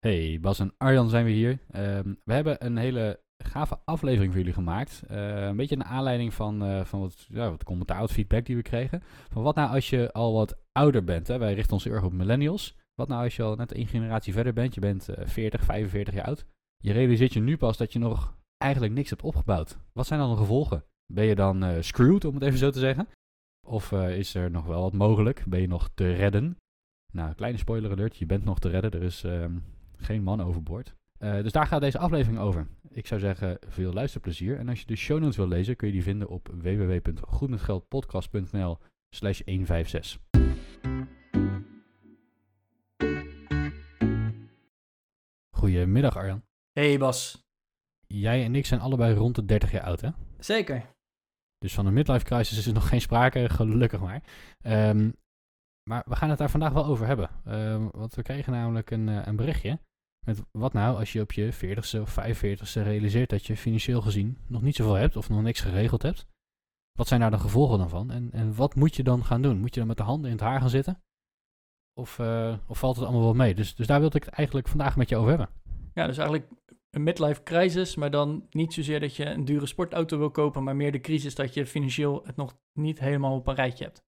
Hey, Bas en Arjan zijn we hier. Ehm, we hebben een hele gave aflevering voor jullie gemaakt. Eh, een beetje naar aanleiding van, uh, van wat, ja, wat commentaar, wat feedback die we kregen. Van wat nou als je al wat ouder bent? Hè? Wij richten ons erg op millennials. Wat nou als je al net één generatie verder bent? Je bent uh, 40, 45 jaar oud. Je realiseert je nu pas dat je nog eigenlijk niks hebt opgebouwd. Wat zijn dan de gevolgen? Ben je dan uh, screwed, om het even zo te zeggen? Of is er nog wel wat mogelijk? Ben je nog te redden? Nou, kleine spoiler alert, je bent nog te redden. Er is uh, geen man overboord. Uh, dus daar gaat deze aflevering over. Ik zou zeggen, veel luisterplezier. En als je de show notes wil lezen, kun je die vinden op www.goedmetgeldpodcast.nl slash 156. Goedemiddag Arjan. Hey Bas. Jij en ik zijn allebei rond de 30 jaar oud hè? Zeker. Dus van een midlife crisis is er nog geen sprake, gelukkig maar. Um, maar we gaan het daar vandaag wel over hebben. Um, want we kregen namelijk een, uh, een berichtje. Met wat nou als je op je 40ste of 45ste realiseert dat je financieel gezien nog niet zoveel hebt of nog niks geregeld hebt. Wat zijn daar de gevolgen dan van? En, en wat moet je dan gaan doen? Moet je dan met de handen in het haar gaan zitten? Of, uh, of valt het allemaal wel mee? Dus, dus daar wilde ik het eigenlijk vandaag met je over hebben. Ja, dus eigenlijk een midlife crisis, maar dan niet zozeer dat je een dure sportauto wil kopen, maar meer de crisis dat je financieel het nog niet helemaal op een rijtje hebt.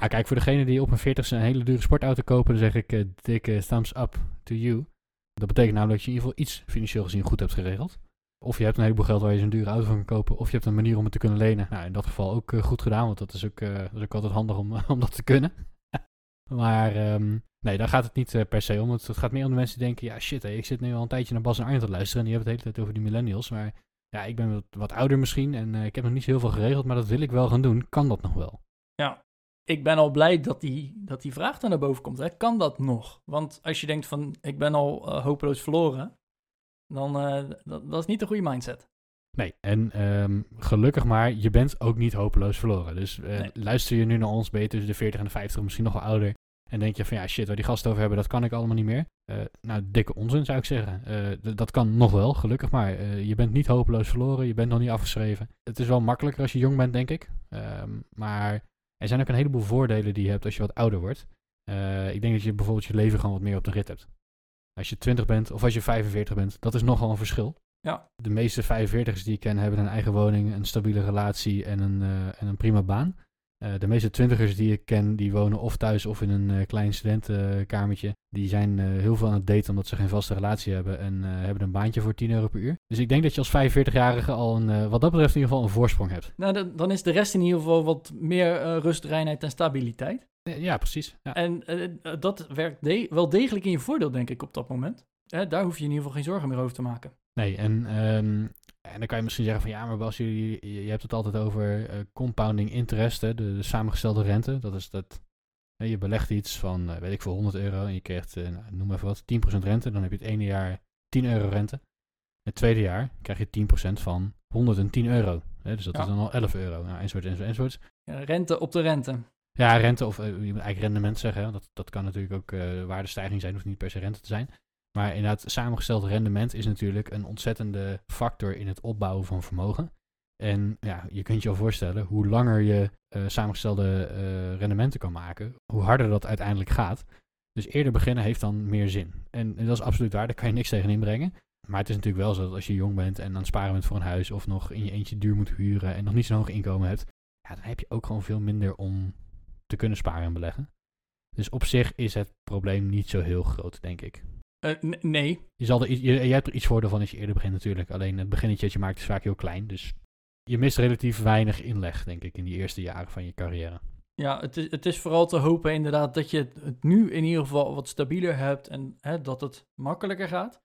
Ja, kijk, voor degene die op een 40 een hele dure sportauto kopen, dan zeg ik uh, dikke thumbs up to you. Dat betekent namelijk dat je in ieder geval iets financieel gezien goed hebt geregeld. Of je hebt een heleboel geld waar je zo'n dure auto van kan kopen, of je hebt een manier om het te kunnen lenen. Nou, in dat geval ook uh, goed gedaan, want dat is ook, uh, dat is ook altijd handig om, om dat te kunnen. maar um, Nee, daar gaat het niet uh, per se om. Het, gaat meer om de mensen die denken, ja shit, hey, ik zit nu al een tijdje naar Bas en Arjen te luisteren en die hebben het de hele tijd over die millennials. Maar ja, ik ben wat, ouder misschien en ik heb nog niet zo heel veel geregeld, maar dat wil ik wel gaan doen. Kan dat nog wel? Ja, ik ben al blij dat die, dat die vraag dan naar boven komt. Hè. Kan dat nog? Want als je denkt van, ik ben al uh, hopeloos verloren, dan dat, dat is niet de goede mindset. Nee, en um, gelukkig maar, je bent ook niet hopeloos verloren. Dus nee. luister je nu naar ons, ben je tussen de 40 en de 50, misschien nog wel ouder. En denk je van ja, shit, waar die gasten over hebben, dat kan ik allemaal niet meer. Uh, nou, dikke onzin zou ik zeggen. Uh, dat kan nog wel, gelukkig maar. Uh, je bent niet hopeloos verloren, je bent nog niet afgeschreven. Het is wel makkelijker als je jong bent, denk ik. Um, maar er zijn ook een heleboel voordelen die je hebt als je wat ouder wordt. ik denk dat je bijvoorbeeld je leven gewoon wat meer op de rit hebt. Als je 20 bent of als je 45 bent, dat is nogal een verschil. Ja. De meeste 45ers die ik ken hebben een eigen woning, een stabiele relatie en een, en een prima baan. Uh, de meeste twintigers die ik ken, die wonen of thuis of in een uh, klein studentenkamertje. Die zijn uh, heel veel aan het daten omdat ze geen vaste relatie hebben en hebben een baantje voor 10 euro per uur. Dus ik denk dat je als 45-jarige al een, wat dat betreft in ieder geval een voorsprong hebt. Nou, dan, is de rest in ieder geval wat meer rust, reinheid en stabiliteit. Ja, precies. Ja. En dat werkt de wel degelijk in je voordeel, denk ik, op dat moment. Daar hoef je in ieder geval geen zorgen meer over te maken. Nee, en um, en dan kan je misschien zeggen van ja, maar Bas, je, je, je hebt het altijd over uh, compounding interest, hè, de, de, samengestelde rente. Dat is dat hè, je belegt iets van, uh, weet ik veel, 100 euro en je krijgt, uh, nou, noem even wat, 10% rente. Dan heb je het ene jaar 10 euro rente. Het tweede jaar krijg je 10% van 110 euro. Hè, dus dat ja. is dan al 11 euro. Nou, enzovoort, enzovoort, enzovoort. Ja, rente op de rente. Ja, rente of je moet eigenlijk rendement zeggen. Hè. Dat, dat kan natuurlijk ook waardestijging zijn, hoeft niet per se rente te zijn. Maar inderdaad, samengesteld rendement is natuurlijk een ontzettende factor in het opbouwen van vermogen. En ja, je kunt je al voorstellen, hoe langer je uh, samengestelde uh, rendementen kan maken, hoe harder dat uiteindelijk gaat. Dus eerder beginnen heeft dan meer zin. En, en dat is absoluut waar, daar kan je niks tegen inbrengen. Maar het is natuurlijk wel zo dat als je jong bent en aan het sparen bent voor een huis of nog in je eentje duur moet huren en nog niet zo'n hoog inkomen hebt, ja, dan heb je ook gewoon veel minder om te kunnen sparen en beleggen. Dus op zich is het probleem niet zo heel groot, denk ik. Uh, nee. Je, zal er, je, je, hebt er iets voordeel van als je eerder begint natuurlijk. Alleen het beginnetje dat je maakt is vaak heel klein. Dus je mist relatief weinig inleg, denk ik, in die eerste jaren van je carrière. Ja, het is, het is vooral te hopen inderdaad dat je het nu in ieder geval wat stabieler hebt en hè, dat het makkelijker gaat.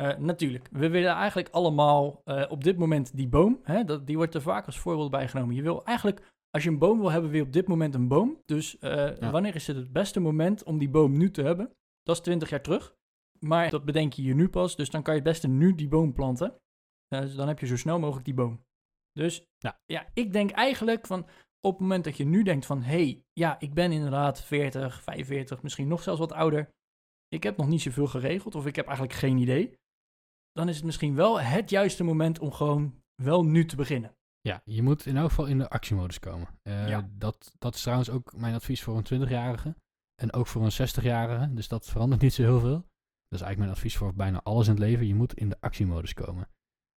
Uh, natuurlijk, we willen eigenlijk allemaal uh, op dit moment die boom, hè, dat, die wordt er vaak als voorbeeld bijgenomen. Je wil eigenlijk, als je een boom wil hebben, wil je op dit moment een boom. Dus uh, ja. wanneer is het het beste moment om die boom nu te hebben? Dat is 20 jaar terug. Maar dat bedenk je je nu pas. Dus dan kan je het beste nu die boom planten. Uh, dus dan heb je zo snel mogelijk die boom. Dus Ja. ja, ik denk eigenlijk van op het moment dat je nu denkt van... hé, hey, ja, ik ben inderdaad 40, 45, misschien nog zelfs wat ouder. Ik heb nog niet zoveel geregeld of ik heb eigenlijk geen idee. Dan is het misschien wel het juiste moment om gewoon wel nu te beginnen. Ja, je moet in elk geval in de actiemodus komen. Eh, Ja. dat, dat is trouwens ook mijn advies voor een 20-jarige. En ook voor een 60-jarige. Dus dat verandert niet zo heel veel. Dat is eigenlijk mijn advies voor bijna alles in het leven. Je moet in de actiemodus komen.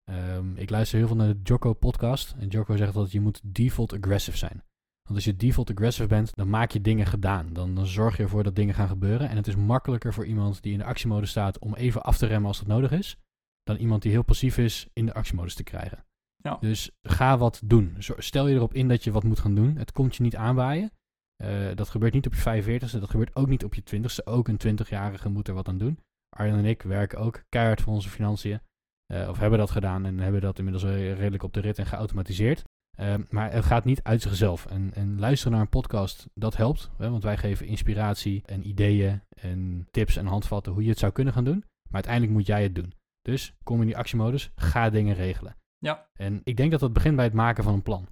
Ehm, ik luister heel veel naar de Jocko podcast. En Jocko zegt dat je moet default aggressive zijn. Want als je default aggressive bent, dan maak je dingen gedaan. Dan, dan zorg je ervoor dat dingen gaan gebeuren. En het is makkelijker voor iemand die in de actiemodus staat om even af te remmen als dat nodig is. Dan iemand die heel passief is in de actiemodus te krijgen. Ja. Dus ga wat doen. Stel je erop in dat je wat moet gaan doen. Het komt je niet aanwaaien. Eh, dat gebeurt niet op je 45ste. Dat gebeurt ook niet op je 20ste. Ook een 20-jarige moet er wat aan doen. Arjan en ik werken ook keihard voor onze financiën. Eh, of hebben dat gedaan en hebben dat inmiddels redelijk op de rit en geautomatiseerd. Eh, maar het gaat niet uit zichzelf. En, en luisteren naar een podcast, dat helpt. Hè, want wij geven inspiratie en ideeën en tips en handvatten hoe je het zou kunnen gaan doen. Maar uiteindelijk moet jij het doen. Dus kom in die actiemodus, ga dingen regelen. Ja. En ik denk dat dat begint bij het maken van een plan.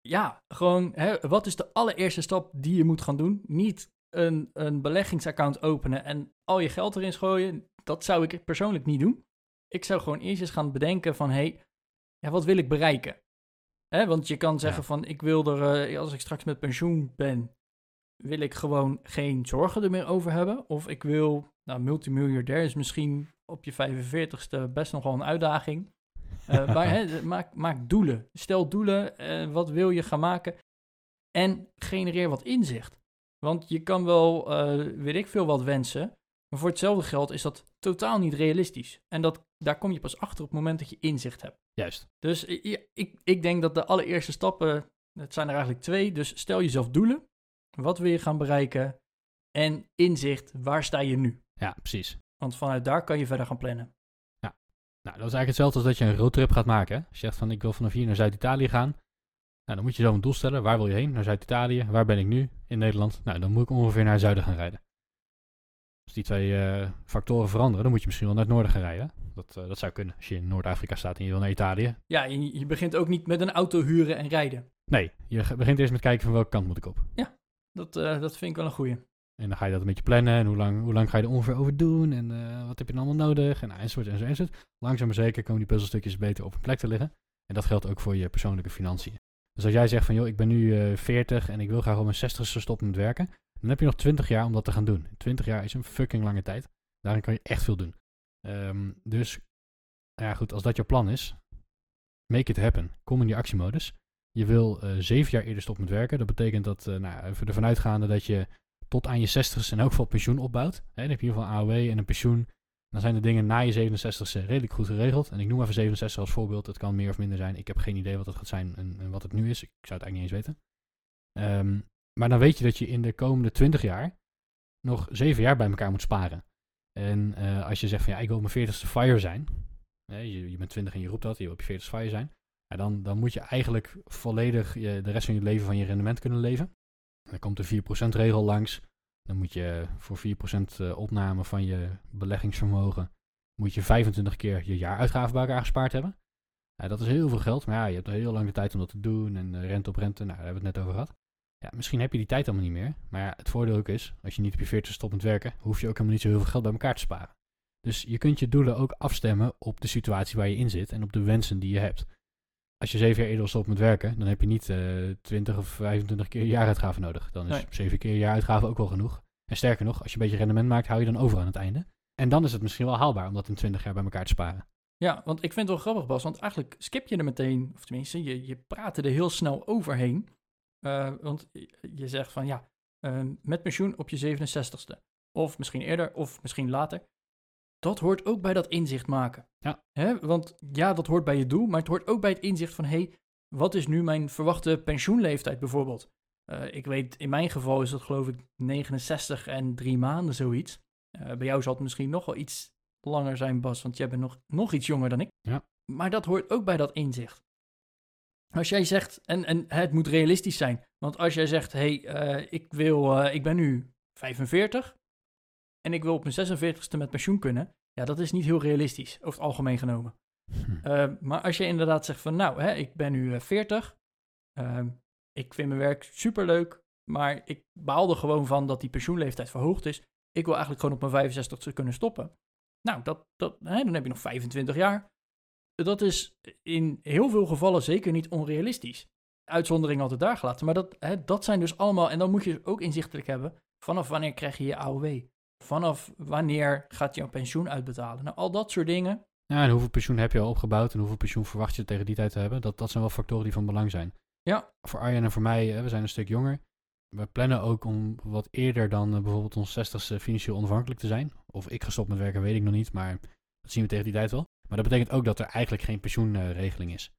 Ja, gewoon, hè, wat is de allereerste stap die je moet gaan doen? Niet een, een beleggingsaccount openen en al je geld erin gooien. Dat zou ik persoonlijk niet doen. Ik zou gewoon eerst eens gaan bedenken van, hé, hey, ja, wat wil ik bereiken? Hè, want je kan zeggen Ja. van, ik wil er, eh, als ik straks met pensioen ben, wil ik gewoon geen zorgen er meer over hebben. Of ik wil, nou, multimiljardair is misschien op je 45ste best nog wel een uitdaging. Eh, maar maak, maak doelen. Stel doelen. eh, wat wil je gaan maken? En genereer wat inzicht. Want je kan wel, eh, weet ik veel, wat wensen. Maar voor hetzelfde geld is dat totaal niet realistisch. En dat, daar kom je pas achter op het moment dat je inzicht hebt. Juist. Dus ik, ik denk dat de allereerste stappen, het zijn er eigenlijk twee. Dus stel jezelf doelen. Wat wil je gaan bereiken? En inzicht, waar sta je nu? Ja, precies. Want vanuit daar kan je verder gaan plannen. Nou, dat is eigenlijk hetzelfde als dat je een roadtrip gaat maken. Hè? Als je zegt van ik wil vanaf hier naar Zuid-Italië gaan. Nou, dan moet je zelf een doel stellen. Waar wil je heen? Naar Zuid-Italië. Waar ben ik nu? In Nederland. Nou, dan moet ik ongeveer naar het zuiden gaan rijden. Als die twee eh, factoren veranderen, dan moet je misschien wel naar het noorden gaan rijden. Dat, eh, dat zou kunnen. Als je in Noord-Afrika staat en je wil naar Italië. Ja, je, je begint ook niet met een auto huren en rijden. Nee, je begint eerst met kijken van welke kant moet ik op. Dat, eh, dat vind ik wel een goeie. En dan ga je dat een beetje plannen. En hoe lang, hoe lang ga je er ongeveer over doen? En wat heb je dan allemaal nodig? En enzovoort enzovoort. enzovoort. Langzaam maar zeker komen die puzzelstukjes beter op een plek te liggen. En dat geldt ook voor je persoonlijke financiën. Dus als jij zegt van, joh, ik ben nu eh 40 en ik wil graag op mijn 60ste stoppen met werken. Dan heb je nog 20 jaar om dat te gaan doen. 20 jaar is een fucking lange tijd. Daarin kan je echt veel doen. Ehm, dus, ja goed, als dat jouw plan is, make it happen. Kom in die actiemodus. Je wil eh zeven jaar eerder stoppen met werken. Dat betekent dat, eh nou, ervan uitgaande dat je tot aan je 60ste in elk geval pensioen opbouwt. Hè, dan heb je in ieder geval AOW en een pensioen. Dan zijn de dingen na je 67ste redelijk goed geregeld. En ik noem even 67 als voorbeeld. Het kan meer of minder zijn. Ik heb geen idee wat het gaat zijn en, en wat het nu is. Ik zou het eigenlijk niet eens weten. Ehm, maar dan weet je dat je in de komende 20 jaar nog 7 jaar bij elkaar moet sparen. En eh, als je zegt van ja, ik wil mijn 40ste fire zijn. Hè, je, je bent 20 en je roept dat, je wil op je 40ste fire zijn. Ja, dan, dan moet je eigenlijk volledig je, de rest van je leven van je rendement kunnen leven. En dan komt de 4% regel langs. Dan moet je voor 4% eh, opname van je beleggingsvermogen, moet je 25 keer je jaaruitgaven bij elkaar gespaard hebben. Ja, dat is heel veel geld, maar ja, je hebt heel lang de tijd om dat te doen. En eh, rente op rente, nou, daar hebben we het net over gehad. Ja, misschien heb je die tijd allemaal niet meer. Maar ja, het voordeel ook is, als je niet op je 40 stopt met werken, hoef je ook helemaal niet zo heel veel geld bij elkaar te sparen. Dus je kunt je doelen ook afstemmen op de situatie waar je in zit en op de wensen die je hebt. Als je zeven jaar eerder stoppen met werken, dan heb je niet eh 20 of 25 keer jaaruitgaven nodig. Dan is Nee. zeven keer je jaaruitgave ook wel genoeg. En sterker nog, als je een beetje rendement maakt, hou je dan over aan het einde. En dan is het misschien wel haalbaar om dat in 20 jaar bij elkaar te sparen. Ja, want ik vind het wel grappig, Bas. Want eigenlijk skip je er meteen, of tenminste, je, je praat er heel snel overheen. Eh, want je- zegt van ja, eh, met pensioen op je 67ste. Of misschien eerder, of misschien later. Dat hoort ook bij dat inzicht maken. Ja. Hè? Want ja, dat hoort bij je doel, maar het hoort ook bij het inzicht van hé, hey, wat is nu mijn verwachte pensioenleeftijd bijvoorbeeld? Eh, ik weet, in mijn geval is dat geloof ik 69 en drie maanden zoiets. Eh, bij jou zal het misschien nog wel iets langer zijn, Bas, want jij bent nog, nog iets jonger dan ik. Ja. Maar dat hoort ook bij dat inzicht. Als jij zegt, en, en het moet realistisch zijn, want als jij zegt, hé, hey, eh, ik, wil, ik ben nu 45 en ik wil op mijn 46ste met pensioen kunnen, Ja, dat is niet heel realistisch, over het algemeen genomen. Hm. Uh, maar als je inderdaad zegt van, nou, hè, ik ben nu uh, 40. Uh, ik vind mijn werk superleuk. Maar ik baal er gewoon van dat die pensioenleeftijd verhoogd is. Ik wil eigenlijk gewoon op mijn 65ste kunnen stoppen. Nou, dat, dat, hè, dan heb je nog 25 jaar. Dat is in heel veel gevallen zeker niet onrealistisch. Uitzondering altijd daar gelaten. Maar dat, hè, dat zijn dus allemaal, en dan moet je ook inzichtelijk hebben, vanaf wanneer krijg je je AOW? Vanaf wanneer gaat jouw pensioen uitbetalen? Nou, al dat soort dingen. Ja, en hoeveel pensioen heb je al opgebouwd en hoeveel pensioen verwacht je tegen die tijd te hebben? Dat, dat zijn wel factoren die van belang zijn. Ja. Voor Arjen en voor mij, we zijn een stuk jonger. We plannen ook om wat eerder dan uh, bijvoorbeeld ons 60ste financieel onafhankelijk te zijn. Of ik gestopt met werken, weet ik nog niet, maar dat zien we tegen die tijd wel. Maar dat betekent ook dat er eigenlijk geen pensioenregeling is.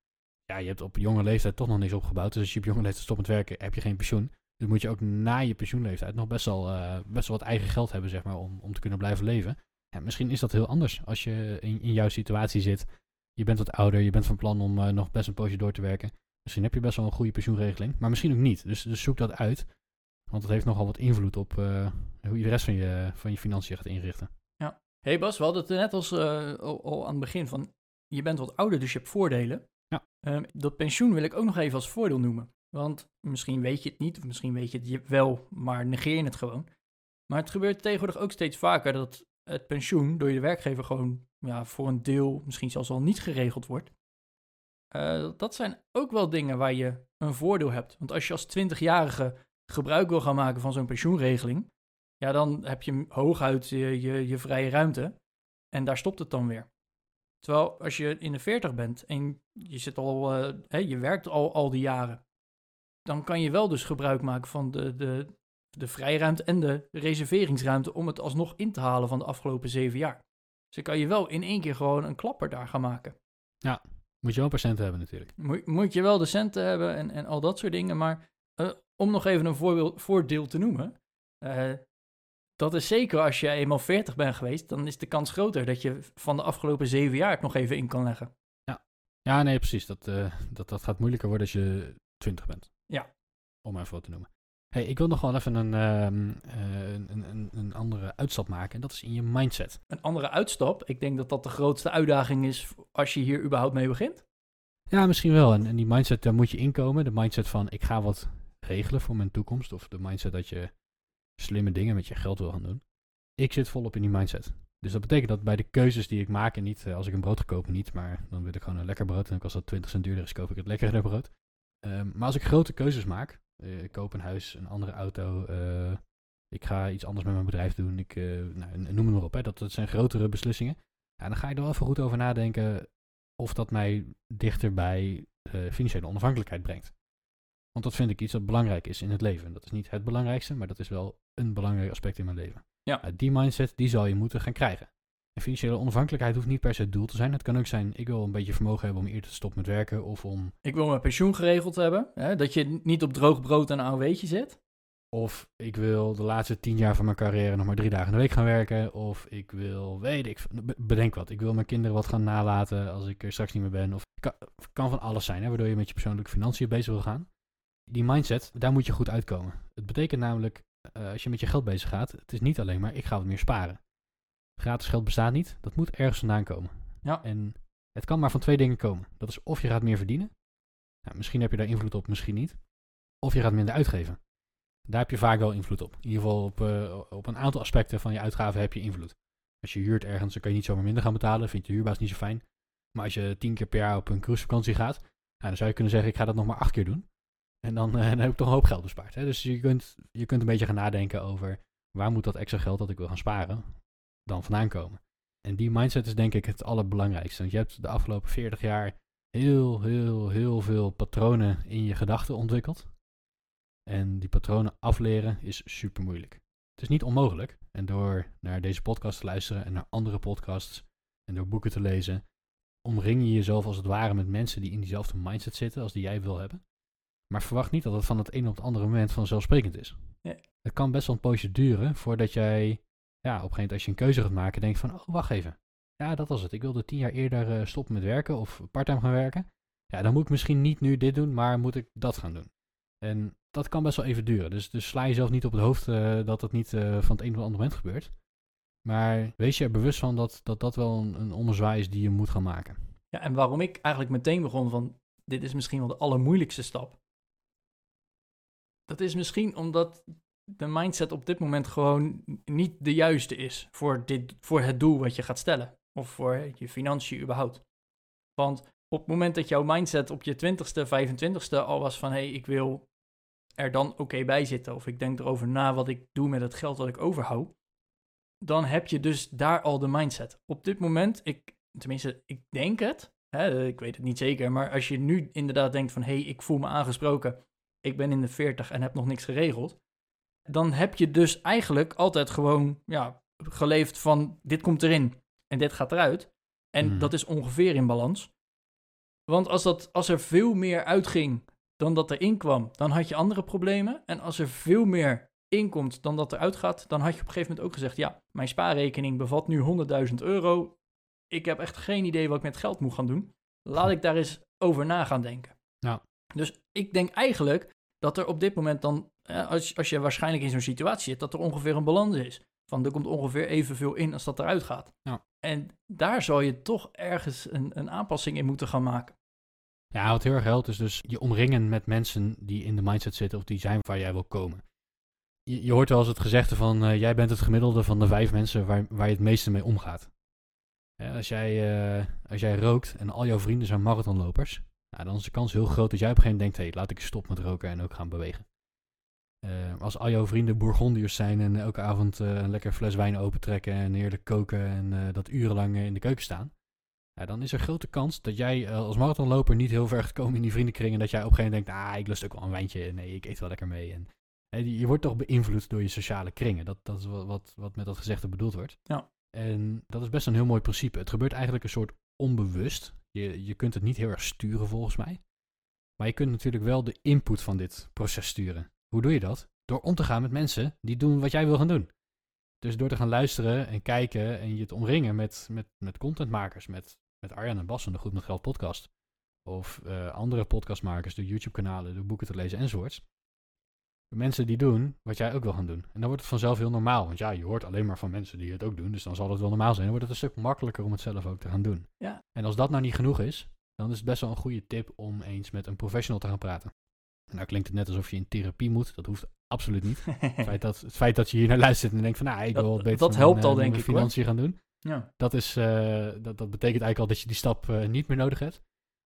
Ja, je hebt op jonge leeftijd toch nog niks opgebouwd. Dus als je op jonge leeftijd stopt met werken, heb je geen pensioen. Dus moet je ook na je pensioenleeftijd nog best wel, uh, best wel wat eigen geld hebben, zeg maar, om, om te kunnen blijven leven. Ja, misschien is dat heel anders als je in, in jouw situatie zit. Je bent wat ouder, je bent van plan om uh, nog best een poosje door te werken. Misschien heb je best wel een goede pensioenregeling, maar misschien ook niet. Dus, dus zoek dat uit. Want het heeft nogal wat invloed op uh, hoe je de rest van je, van je financiën gaat inrichten. Ja. hey Bas, we hadden het net als, al, al, aan het begin van... Je bent wat ouder, dus je hebt voordelen. Ja. Um, dat pensioen wil ik ook nog even als voordeel noemen. Want misschien weet je het niet, of misschien weet je het wel, maar negeer je het gewoon. Maar het gebeurt tegenwoordig ook steeds vaker dat het pensioen door je werkgever gewoon ja, voor een deel misschien zelfs al niet geregeld wordt. Uh, dat zijn ook wel dingen waar je een voordeel hebt. Want als je als 20-jarige gebruik wil gaan maken van zo'n pensioenregeling, ja, dan heb je hooguit je, je, je vrije ruimte. En daar stopt het dan weer. Terwijl als je in de 40 bent en je, zit al, hè, je werkt al, al die jaren, dan kan je wel dus gebruik maken van de, de, de vrijruimte en de reserveringsruimte om het alsnog in te halen van de afgelopen zeven jaar. Dus dan kan je wel in één keer gewoon een klapper daar gaan maken. Ja, moet je wel centen hebben natuurlijk. Moet, moet je wel de centen hebben en, en al dat soort dingen. Maar uh, om nog even een voorbeeld, voordeel te noemen. Uh, dat is zeker als je eenmaal 40 bent geweest, dan is de kans groter dat je van de afgelopen zeven jaar het nog even in kan leggen. Ja, ja nee, precies. Dat, uh, dat, dat gaat moeilijker worden als je 20 bent. Ja. Om even wat te noemen. Hey, ik wil nog wel even een, um, uh, een, een, een, andere uitstap maken. En dat is in je mindset. Een andere uitstap? Ik denk dat dat de grootste uitdaging is als je hier überhaupt mee begint. Ja, misschien wel. En, en die mindset, daar moet je inkomen. De mindset van ik ga wat regelen voor mijn toekomst. Of de mindset dat je slimme dingen met je geld wil gaan doen. Ik zit volop in die mindset. Dus dat betekent dat bij de keuzes die ik maak, en niet uh, als ik een brood kopen, niet, maar dan wil ik gewoon een lekker brood. En als dat 20 cent duurder is, koop ik het lekkerder brood. Um, maar als ik grote keuzes maak, uh, ik koop een huis, een andere auto, uh, ik ga iets anders met mijn bedrijf doen, ik, nou, noem het maar op, hè, dat, dat zijn grotere beslissingen. Ja, dan ga ik er wel even goed over nadenken of dat mij dichter bij financiële onafhankelijkheid brengt. Want dat vind ik iets dat belangrijk is in het leven. Dat is niet het belangrijkste, maar dat is wel een belangrijk aspect in mijn leven. Ja. Uh, die mindset, die zal je moeten gaan krijgen. En financiële onafhankelijkheid hoeft niet per se het doel te zijn. Het kan ook zijn, ik wil een beetje vermogen hebben om eerder te stoppen met werken of om... Ik wil mijn pensioen geregeld hebben, hè? dat je niet op droog brood en een AOW'tje zit. Of ik wil de laatste tien jaar van mijn carrière nog maar drie dagen in de week gaan werken. Of ik wil, weet ik, bedenk wat. Ik wil mijn kinderen wat gaan nalaten als ik er straks niet meer ben. Of kan, kan van alles zijn, hè, waardoor je met je persoonlijke financiën bezig wil gaan die mindset, daar moet je goed uitkomen. Het betekent namelijk, uh, als je met je geld bezig gaat, het is niet alleen maar ik ga wat meer sparen. Gratis geld bestaat niet, dat moet ergens vandaan komen. Ja. En het kan maar van twee dingen komen. Dat is of je gaat meer verdienen, nou, misschien heb je daar invloed op, misschien niet. Of je gaat minder uitgeven. Daar heb je vaak wel invloed op. In ieder geval op, uh, op een aantal aspecten van je uitgaven heb je invloed. Als je huurt ergens, dan kan je niet zomaar minder gaan betalen. Vindt de huurbaas niet zo fijn. Maar als je tien keer per jaar op een cruisevakantie gaat, nou, dan zou je kunnen zeggen, ik ga dat nog maar acht keer doen. En dan, uh, dan heb ik toch een hoop geld bespaard. Hè? Dus je kunt, je kunt een beetje gaan nadenken over waar moet dat extra geld dat ik wil gaan sparen dan vandaan komen. En die mindset is denk ik het allerbelangrijkste. Want je hebt de afgelopen 40 jaar heel, heel, heel veel patronen in je gedachten ontwikkeld. En die patronen afleren is super moeilijk. Het is niet onmogelijk. En door naar deze podcast te luisteren en naar andere podcasts en door boeken te lezen, omring je jezelf als het ware met mensen die in diezelfde mindset zitten als die jij wil hebben. Maar verwacht niet dat het van het een op het andere moment vanzelfsprekend is. Ja. Het kan best wel een poosje duren voordat jij, ja, op een gegeven moment als je een keuze gaat maken, denkt van, oh, wacht even. Ja, dat was het. Ik wilde tien jaar eerder uh, stoppen met werken of parttime gaan werken. Ja, dan moet ik misschien niet nu dit doen, maar moet ik dat gaan doen. En dat kan best wel even duren. Dus, dus sla jezelf niet op het hoofd uh, dat het niet uh, van het een op het andere moment gebeurt. Maar wees je er bewust van dat dat, dat wel een, een is die je moet gaan maken. Ja, en waarom ik eigenlijk meteen begon van, dit is misschien wel de allermoeilijkste stap. Dat is misschien omdat de mindset op dit moment gewoon niet de juiste is voor, dit, voor het doel wat je gaat stellen. Of voor je financiën überhaupt. Want op het moment dat jouw mindset op je 20ste, 25ste al was van hé, hey, ik wil er dan oké bij zitten. Of ik denk erover na wat ik doe met het geld dat ik overhoud. Dan heb je dus daar al de mindset. Op dit moment, ik, tenminste, ik denk het. Hè, ik weet het niet zeker. Maar als je nu inderdaad denkt van hé, hey, ik voel me aangesproken. Ik ben in de 40 en heb nog niks geregeld. Dan heb je dus eigenlijk altijd gewoon ja, geleefd van dit komt erin en dit gaat eruit. En Mhm. dat is ongeveer in balans. Want als, dat, als er veel meer uitging dan dat er inkwam, dan had je andere problemen. En als er veel meer inkomt dan dat er uitgaat, dan had je op een gegeven moment ook gezegd: Ja, mijn spaarrekening bevat nu 100.000 euro. Ik heb echt geen idee wat ik met geld moet gaan doen. Laat ik daar eens over na gaan denken. Ja. Dus ik denk eigenlijk dat er op dit moment dan, eh, als, als je waarschijnlijk in zo'n situatie zit, dat er ongeveer een balans is. Van er komt ongeveer evenveel in als dat eruit gaat. Ja. En daar zal je toch ergens een, een aanpassing in moeten gaan maken. Ja, wat heel erg helpt is dus je omringen met mensen die in de mindset zitten of die zijn waar jij wil komen. Je, je hoort wel eens het gezegde van eh, jij bent het gemiddelde van de vijf mensen waar, waar je het meeste mee omgaat. Ja, als, jij, eh, als jij rookt en al jouw vrienden zijn marathonlopers, nou, dan is de kans heel groot dat jij op een gegeven moment denkt, hé, laat ik stoppen met roken en ook gaan bewegen. Eh, als al jouw vrienden Bourgondiërs zijn en elke avond eh, een lekker fles wijn opentrekken en heerlijk koken en eh, dat urenlang in de keuken staan, dan is er grote kans dat jij als marathonloper niet heel ver gaat komen in die vriendenkring en dat jij op een gegeven moment denkt, ah, ik lust ook wel een wijntje, nee, ik eet wel lekker mee. En, je wordt toch beïnvloed door je sociale kringen. Dat, dat is wat, wat, wat met dat gezegde bedoeld wordt. Ja. En dat is best een heel mooi principe. Het gebeurt eigenlijk een soort onbewust. Je, je kunt het niet heel erg sturen volgens mij. Maar je kunt natuurlijk wel de input van dit proces sturen. Hoe doe je dat? Door om te gaan met mensen die doen wat jij wil gaan doen. Dus door te gaan luisteren en kijken en je te omringen met, met, met contentmakers, met, met Arjan en Bas van de Goed met Geld podcast. Of eh, andere podcastmakers, door YouTube-kanalen, door boeken te lezen enzovoorts. Mensen die doen wat jij ook wil gaan doen. En dan wordt het vanzelf heel normaal. Want ja, je hoort alleen maar van mensen die het ook doen. Dus dan zal het wel normaal zijn. Dan wordt het een stuk makkelijker om het zelf ook te gaan doen. Ja. En als dat nou niet genoeg is, dan is het best wel een goede tip om eens met een professional te gaan praten. En nou klinkt het net alsof je in therapie moet. Dat hoeft absoluut niet. Het feit dat, het feit dat je hier naar luistert en denkt van, nou, ik wil beter dat met helpt mijn, al, eh, denk met ik, mijn hoor. financiën gaan doen. ja. Dat, is, eh, dat, dat betekent eigenlijk al dat je die stap eh, niet meer nodig hebt.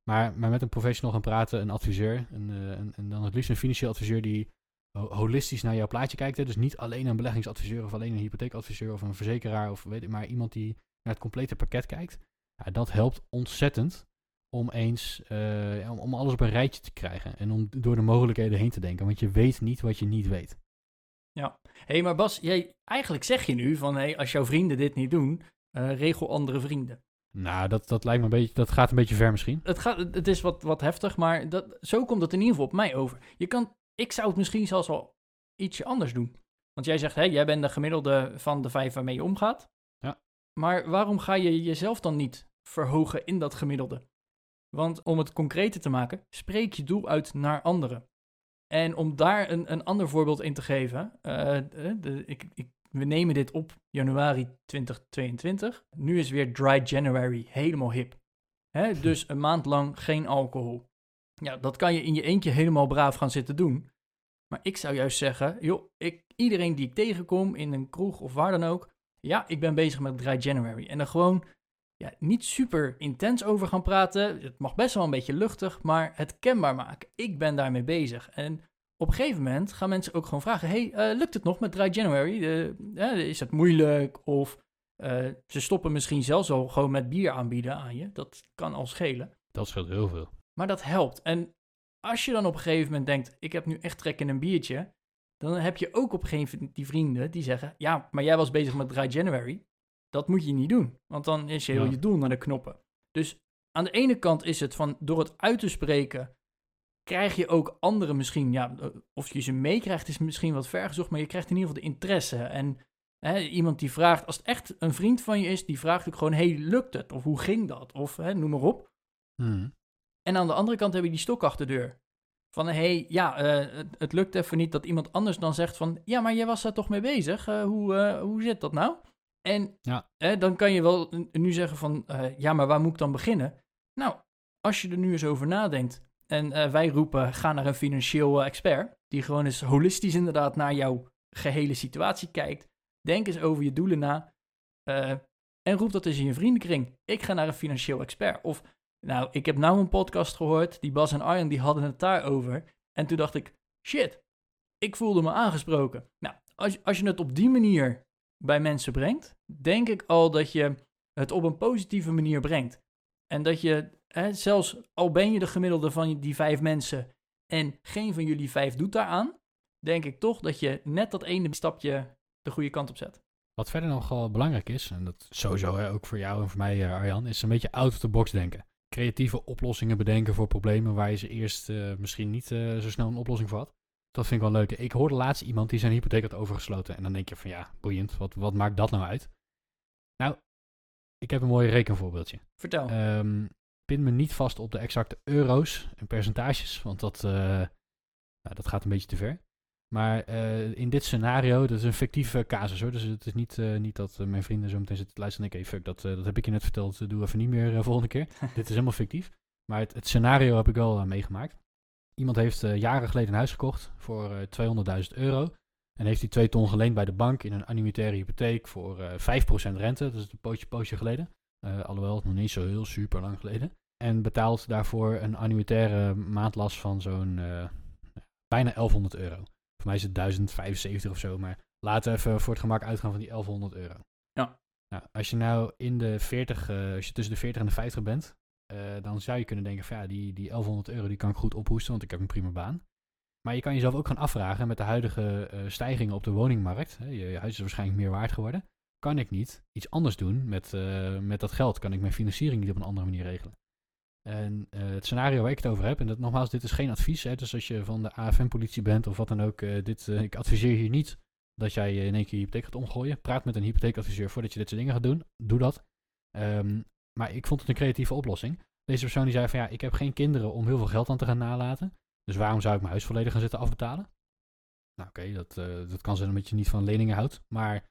Maar, maar met een professional gaan praten, een adviseur, een, en dan het liefst een financieel adviseur die holistisch naar jouw plaatje kijkt. Hè? Dus niet alleen een beleggingsadviseur of alleen een hypotheekadviseur of een verzekeraar, of weet ik, maar iemand die naar het complete pakket kijkt. Ja, dat helpt ontzettend om eens eh, ja, om, om alles op een rijtje te krijgen en om door de mogelijkheden heen te denken. Want je weet niet wat je niet weet. Hé, hey, maar Bas, jij, eigenlijk zeg je nu van hey, als jouw vrienden dit niet doen, eh, regel andere vrienden. Nou, dat, dat lijkt me een beetje, dat gaat een beetje ver misschien. Het, gaat, het is wat, wat heftig, maar dat, zo komt het in ieder geval op mij over. Je kan, ik zou het misschien zelfs wel ietsje anders doen. Want jij zegt, hé, jij bent de gemiddelde van de vijf waarmee je omgaat. Ja. Maar waarom ga je jezelf dan niet verhogen in dat gemiddelde? Want om het concreter te maken, spreek je doel uit naar anderen. En om daar een, een ander voorbeeld in te geven, eh, de, de- ik, ik, we nemen dit op januari 2022. Nu is weer Dry January helemaal hip. Hè? Dus een maand lang geen alcohol. Ja, dat kan je in je eentje helemaal braaf gaan zitten doen. Maar ik zou juist zeggen, joh, ik, iedereen die ik tegenkom in een kroeg of waar dan ook, ja, ik ben bezig met Dry January. En dan gewoon ja, niet super intens over gaan praten. Het mag best wel een beetje luchtig, maar het kenbaar maken. Ik ben daarmee bezig. En op een gegeven moment gaan mensen ook gewoon vragen: hey, eh, lukt het nog met Dry January? Is het moeilijk? Of eh, ze stoppen misschien zelfs al gewoon met bier aanbieden aan je. Dat kan al schelen. Dat scheelt heel veel. Maar dat helpt. En als je dan op een gegeven moment denkt: ik heb nu echt trek in een biertje. Dan heb je ook op een gegeven moment die vrienden die zeggen: Ja, maar jij was bezig met Dry January. Dat moet je niet doen. Want dan is je heel Ja. je doel naar de knoppen. Dus aan de ene kant is het van door het uit te spreken. Krijg je ook anderen misschien, ja, eh, of je ze meekrijgt is misschien wat vergezocht, maar je krijgt in ieder geval de interesse. En hè, iemand die vraagt, als het echt een vriend van je is, die vraagt ook gewoon, hey, lukt het? Of hoe ging dat? Of hè, noem maar op. Mhm. En aan de andere kant heb je die stok achter de deur. Van, hé, hey, ja, eh, het, het lukt even niet dat iemand anders dan zegt van... Ja, maar jij was daar toch mee bezig? Eh, hoe, eh, hoe zit dat nou? En Ja. dan kan je wel nu zeggen van, ja, maar waar moet ik dan beginnen? Nou, als je er nu eens over nadenkt en wij roepen, ga naar een financieel expert, die gewoon eens holistisch inderdaad naar jouw gehele situatie kijkt. Denk eens over je doelen na en roep dat eens in je vriendenkring. Ik ga naar een financieel expert. Of, nou, ik heb nou een podcast gehoord, die Bas en Arjen, die hadden het daarover. En toen dacht ik, shit, ik voelde me aangesproken. Nou, als, als je het op die manier bij mensen brengt, denk ik al dat je het op een positieve manier brengt. En dat je, hè, zelfs al ben je de gemiddelde van die vijf mensen en geen van jullie vijf doet daaraan, denk ik toch dat je net dat ene stapje de goede kant op zet. Wat verder nog wel belangrijk is, en dat sowieso hè, ook voor jou en voor mij, eh, Arjan, is een beetje out of the box denken. Creatieve oplossingen bedenken voor problemen waar je ze eerst eh, misschien niet eh, zo snel een oplossing voor had. Dat vind ik wel leuk. Ik hoorde laatst iemand die zijn hypotheek had overgesloten. En dan denk je van ja, boeiend, wat, wat maakt dat nou uit? Nou, ik heb een mooi rekenvoorbeeldje. Vertel. Ehm pin me niet vast op de exacte euro's en percentages, want dat, eh, nou, dat gaat een beetje te ver. Maar eh, in dit scenario, dat is een fictieve casus hoor. Dus het is niet, eh, niet dat eh, mijn vrienden zo meteen zitten te luisteren en denken, hey, fuck, dat, dat heb ik je net verteld, doe even niet meer volgende keer. dit is helemaal fictief. Maar het, het scenario heb ik wel meegemaakt. Iemand heeft jaren geleden een huis gekocht voor eh 200.000 euro. En heeft die twee ton geleend bij de bank in een annuitaire hypotheek voor eh 5% rente. Dat is een pootje, pootje geleden. Alhoewel, nog niet zo heel super lang geleden. En betaalt daarvoor een annuitaire maandlast van zo'n bijna 1100 euro. Voor mij is het 1075 of zo, maar laten we even voor het gemak uitgaan van die 1100 euro. Ja. Nou, als je nou in de 40, eh, als je tussen de 40 en de 50 bent, eh, dan zou je kunnen denken van ja, die, die 1100 euro die kan ik goed ophoesten, want ik heb een prima baan. Maar je kan jezelf ook gaan afvragen met de huidige eh, stijgingen op de woningmarkt. Hè, je, je huis is waarschijnlijk meer waard geworden. Kan ik niet iets anders doen met, met dat geld? Kan ik mijn financiering niet op een andere manier regelen? En eh, het scenario waar ik het over heb, en dat, nogmaals, dit is geen advies. Hè, dus als je van de AFM-politie bent of wat dan ook, eh, dit, eh, ik adviseer hier niet dat jij in één keer je hypotheek gaat omgooien. Praat met een hypotheekadviseur voordat je dit soort dingen gaat doen. Doe dat. Ehm, maar ik vond het een creatieve oplossing. Deze persoon die zei van ja, ik heb geen kinderen om heel veel geld aan te gaan nalaten. Dus waarom zou ik mijn huis volledig gaan zitten afbetalen? Nou oké, dat, dat kan zijn omdat je niet van leningen houdt. Maar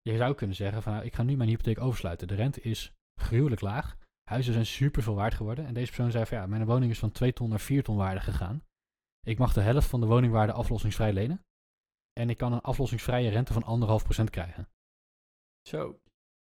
je zou kunnen zeggen van nou, ik ga nu mijn hypotheek oversluiten. De rente is gruwelijk laag. Huizen zijn super veel waard geworden. En deze persoon zei van ja, mijn woning is van 2 ton naar 4 ton waarde gegaan. Ik mag de helft van de woningwaarde aflossingsvrij lenen. En ik kan een aflossingsvrije rente van 1,5% krijgen. Zo.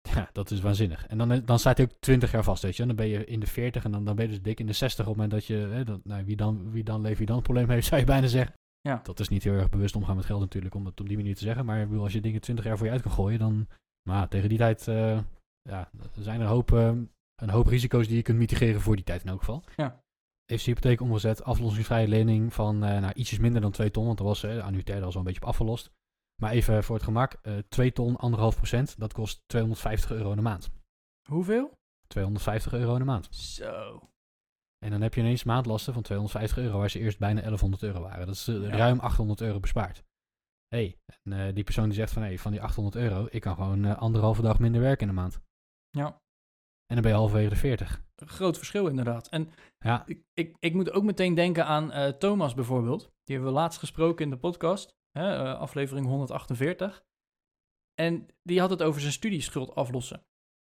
Ja, dat is waanzinnig. En dan, dan staat hij ook 20 jaar vast, weet je. En dan ben je in de 40 en dan, dan ben je dus dik in de 60 op het moment dat je... Hè, dat, nou, wie, dan, wie dan leeft, wie dan een probleem heeft, zou je bijna zeggen. Ja. Dat is niet heel erg bewust omgaan met geld natuurlijk, om dat op die manier te zeggen. Maar als je dingen 20 jaar voor je uit kan gooien, dan... Maar tegen die tijd uh, ja, er zijn er een hoop, uh, een hoop risico's die je kunt mitigeren voor die tijd in elk geval. Ja. Heeft hypotheek omgezet, aflossingsvrije lening van uh, nou, ietsjes minder dan 2 ton, want dat was uh, annuitair al zo'n beetje op afgelost. Maar even voor het gemak, uh, 2 ton, 1,5 procent, dat kost 250 euro in de maand. Hoeveel? 250 euro in de maand. Zo. En dan heb je ineens maandlasten van 250 euro, waar ze eerst bijna 1100 euro waren. Dat is ja. ruim 800 euro bespaard. hey, en uh, die persoon die zegt van, hey, van die 800 euro, ik kan gewoon uh, anderhalve dag minder werken in de maand. Ja. En dan ben je halverwege de 40. Groot verschil inderdaad. En ja. ik, ik, ik moet ook meteen denken aan uh, Thomas bijvoorbeeld. Die hebben we laatst gesproken in de podcast, hè, uh, aflevering 148. En die had het over zijn studieschuld aflossen.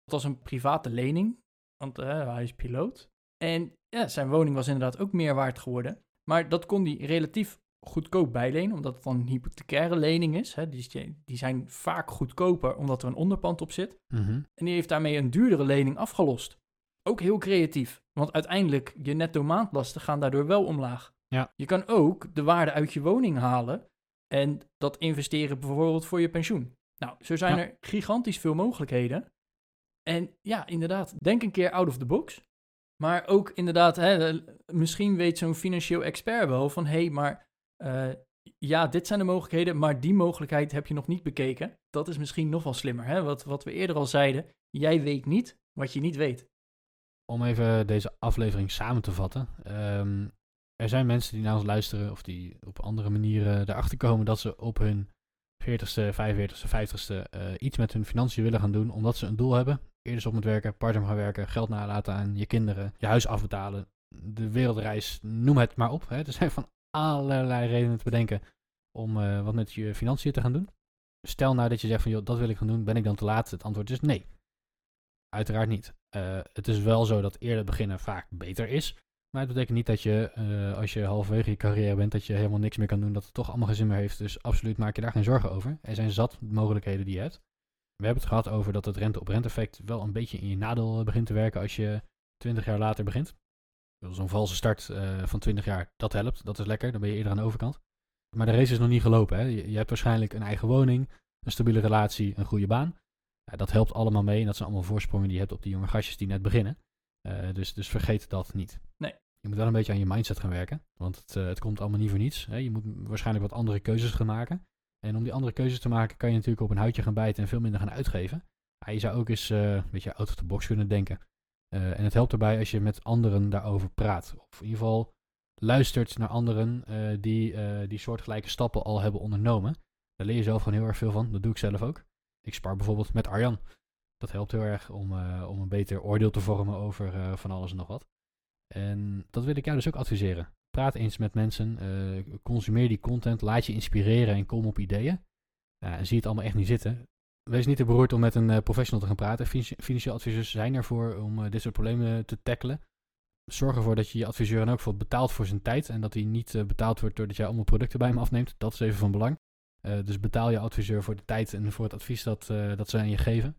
Dat was een private lening, want uh, hij is piloot. En ja, zijn woning was inderdaad ook meer waard geworden. Maar dat kon hij relatief goedkoop bijlenen, omdat het dan een hypothecaire lening is. Hè. Die, die zijn vaak goedkoper, omdat er een onderpand op zit. Mm -hmm. En die heeft daarmee een duurdere lening afgelost. Ook heel creatief, want uiteindelijk je netto maandlasten gaan daardoor wel omlaag. Ja. Je kan ook de waarde uit je woning halen en dat investeren bijvoorbeeld voor je pensioen. Nou, zo zijn Ja. er gigantisch veel mogelijkheden. En ja, inderdaad, denk een keer out of the box. Maar ook inderdaad, hè, misschien weet zo'n financieel expert wel van... hé, hey, maar uh, ja, dit zijn de mogelijkheden, maar die mogelijkheid heb je nog niet bekeken. Dat is misschien nog wel slimmer. Hè? Wat, wat we eerder al zeiden, jij weet niet wat je niet weet. Om even deze aflevering samen te vatten. Um, er zijn mensen die naar ons luisteren of die op andere manieren erachter komen dat ze op hun 40ste, 45ste, 50ste uh, iets met hun financiën willen gaan doen omdat ze een doel hebben. Eerder op moet werken, parttime gaan werken, geld nalaten aan je kinderen, je huis afbetalen, de wereldreis, noem het maar op. Hè. Er zijn van allerlei redenen te bedenken om uh, wat met je financiën te gaan doen. stel nou dat je zegt van, joh, dat wil ik gaan doen, ben ik dan te laat? Het antwoord is nee. Uiteraard niet. Uh, het is wel zo dat eerder beginnen vaak beter is. Maar het betekent niet dat je, uh, als je halverwege je carrière bent, dat je helemaal niks meer kan doen, dat het toch allemaal geen zin meer heeft. Dus absoluut maak je daar geen zorgen over. Er zijn zat mogelijkheden die je hebt. We hebben het gehad over dat het rente-op-rente effect wel een beetje in je nadeel begint te werken als je 20 jaar later begint. Zo'n valse start uh, van 20 jaar, dat helpt. Dat is lekker, dan ben je eerder aan de overkant. Maar de race is nog niet gelopen. Hè? Je, je hebt waarschijnlijk een eigen woning, een stabiele relatie, een goede baan. Ja, dat helpt allemaal mee en dat zijn allemaal voorsprongen die je hebt op die jonge gastjes die net beginnen. Uh, dus, dus vergeet dat niet. Nee. Je moet wel een beetje aan je mindset gaan werken, want het, uh, het komt allemaal niet voor niets. Hè? Je moet waarschijnlijk wat andere keuzes gaan maken. En om die andere keuzes te maken kan je natuurlijk op een huidje gaan bijten en veel minder gaan uitgeven. Ja, je zou ook eens uh, een beetje out of the box kunnen denken. Uh, en het helpt erbij als je met anderen daarover praat. Of in ieder geval luistert naar anderen uh, die uh, die soortgelijke stappen al hebben ondernomen. Daar leer je zelf gewoon heel erg veel van. Dat doe ik zelf ook. Ik spar bijvoorbeeld met Arjan. Dat helpt heel erg om, om een beter oordeel te vormen over van alles en nog wat. En dat wil ik jou dus ook adviseren. Praat eens met mensen. consumeer die content. Laat je inspireren en kom op ideeën. en zie het allemaal echt niet zitten wees niet te beroerd om met een uh, professional te gaan praten. Financieel adviseurs zijn ervoor om uh, dit soort problemen te tackelen. Zorg ervoor dat je je adviseur in elk geval betaalt voor zijn tijd. En dat hij niet uh, betaald wordt doordat jij allemaal producten bij hem afneemt. Dat is even van belang. dus betaal je adviseur voor de tijd en voor het advies dat, dat ze aan je geven.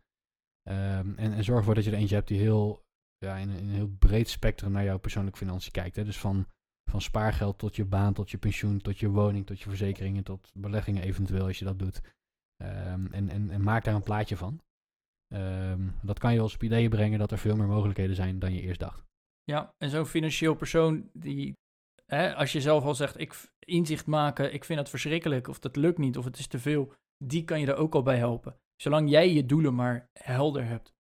Um, en, en, zorg ervoor dat je er eentje hebt die heel, ja, in, in, een heel breed spectrum naar jouw persoonlijke financiën kijkt. Hè. Dus van, van spaargeld tot je baan, tot je pensioen, tot je woning, tot je verzekeringen, tot beleggingen eventueel als je dat doet. Um, en, en, en, maak daar een plaatje van. Um, dat kan je als ideeën brengen dat er veel meer mogelijkheden zijn dan je eerst dacht. Ja, en zo'n financieel persoon die, hè, als je zelf al zegt, ik inzicht maken, ik vind het verschrikkelijk, of dat lukt niet, of het is te veel, die kan je er ook al bij helpen. Zolang jij je doelen maar helder hebt.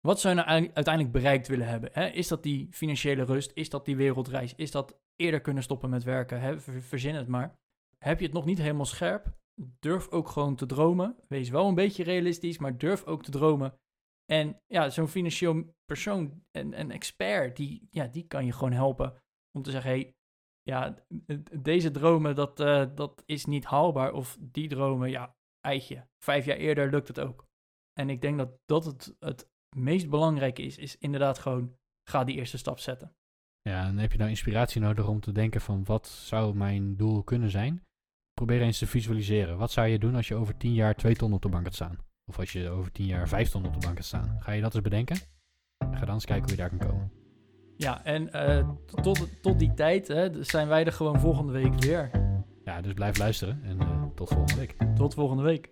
Wat zou je nou uiteindelijk bereikt willen hebben? Hè? Is dat die financiële rust? Is dat die wereldreis? Is dat eerder kunnen stoppen met werken? Hè? Verzin het maar. Heb je het nog niet helemaal scherp? Durf ook gewoon te dromen. Wees wel een beetje realistisch, maar durf ook te dromen. En ja, zo'n financieel persoon, een, een expert, die, ja, die kan je gewoon helpen om te zeggen: hey, ja, deze dromen, dat, uh, dat is niet haalbaar. Of die dromen, ja, eitje. Vijf jaar eerder lukt het ook. En ik denk dat dat het, het meest belangrijke is, is inderdaad gewoon, ga die eerste stap zetten. Ja, en heb je nou inspiratie nodig om te denken van wat zou mijn doel kunnen zijn? Probeer eens te visualiseren. Wat zou je doen als je over 10 jaar 2 ton op de bank gaat staan? Of als je over 10 jaar 5 ton op de bank gaat staan? Ga je dat eens bedenken? Ga dan eens kijken hoe je daar kan komen. Ja, en uh, tot, tot die tijd hè, zijn wij er gewoon volgende week weer. Ja, dus blijf luisteren en uh, tot volgende week. Tot volgende week.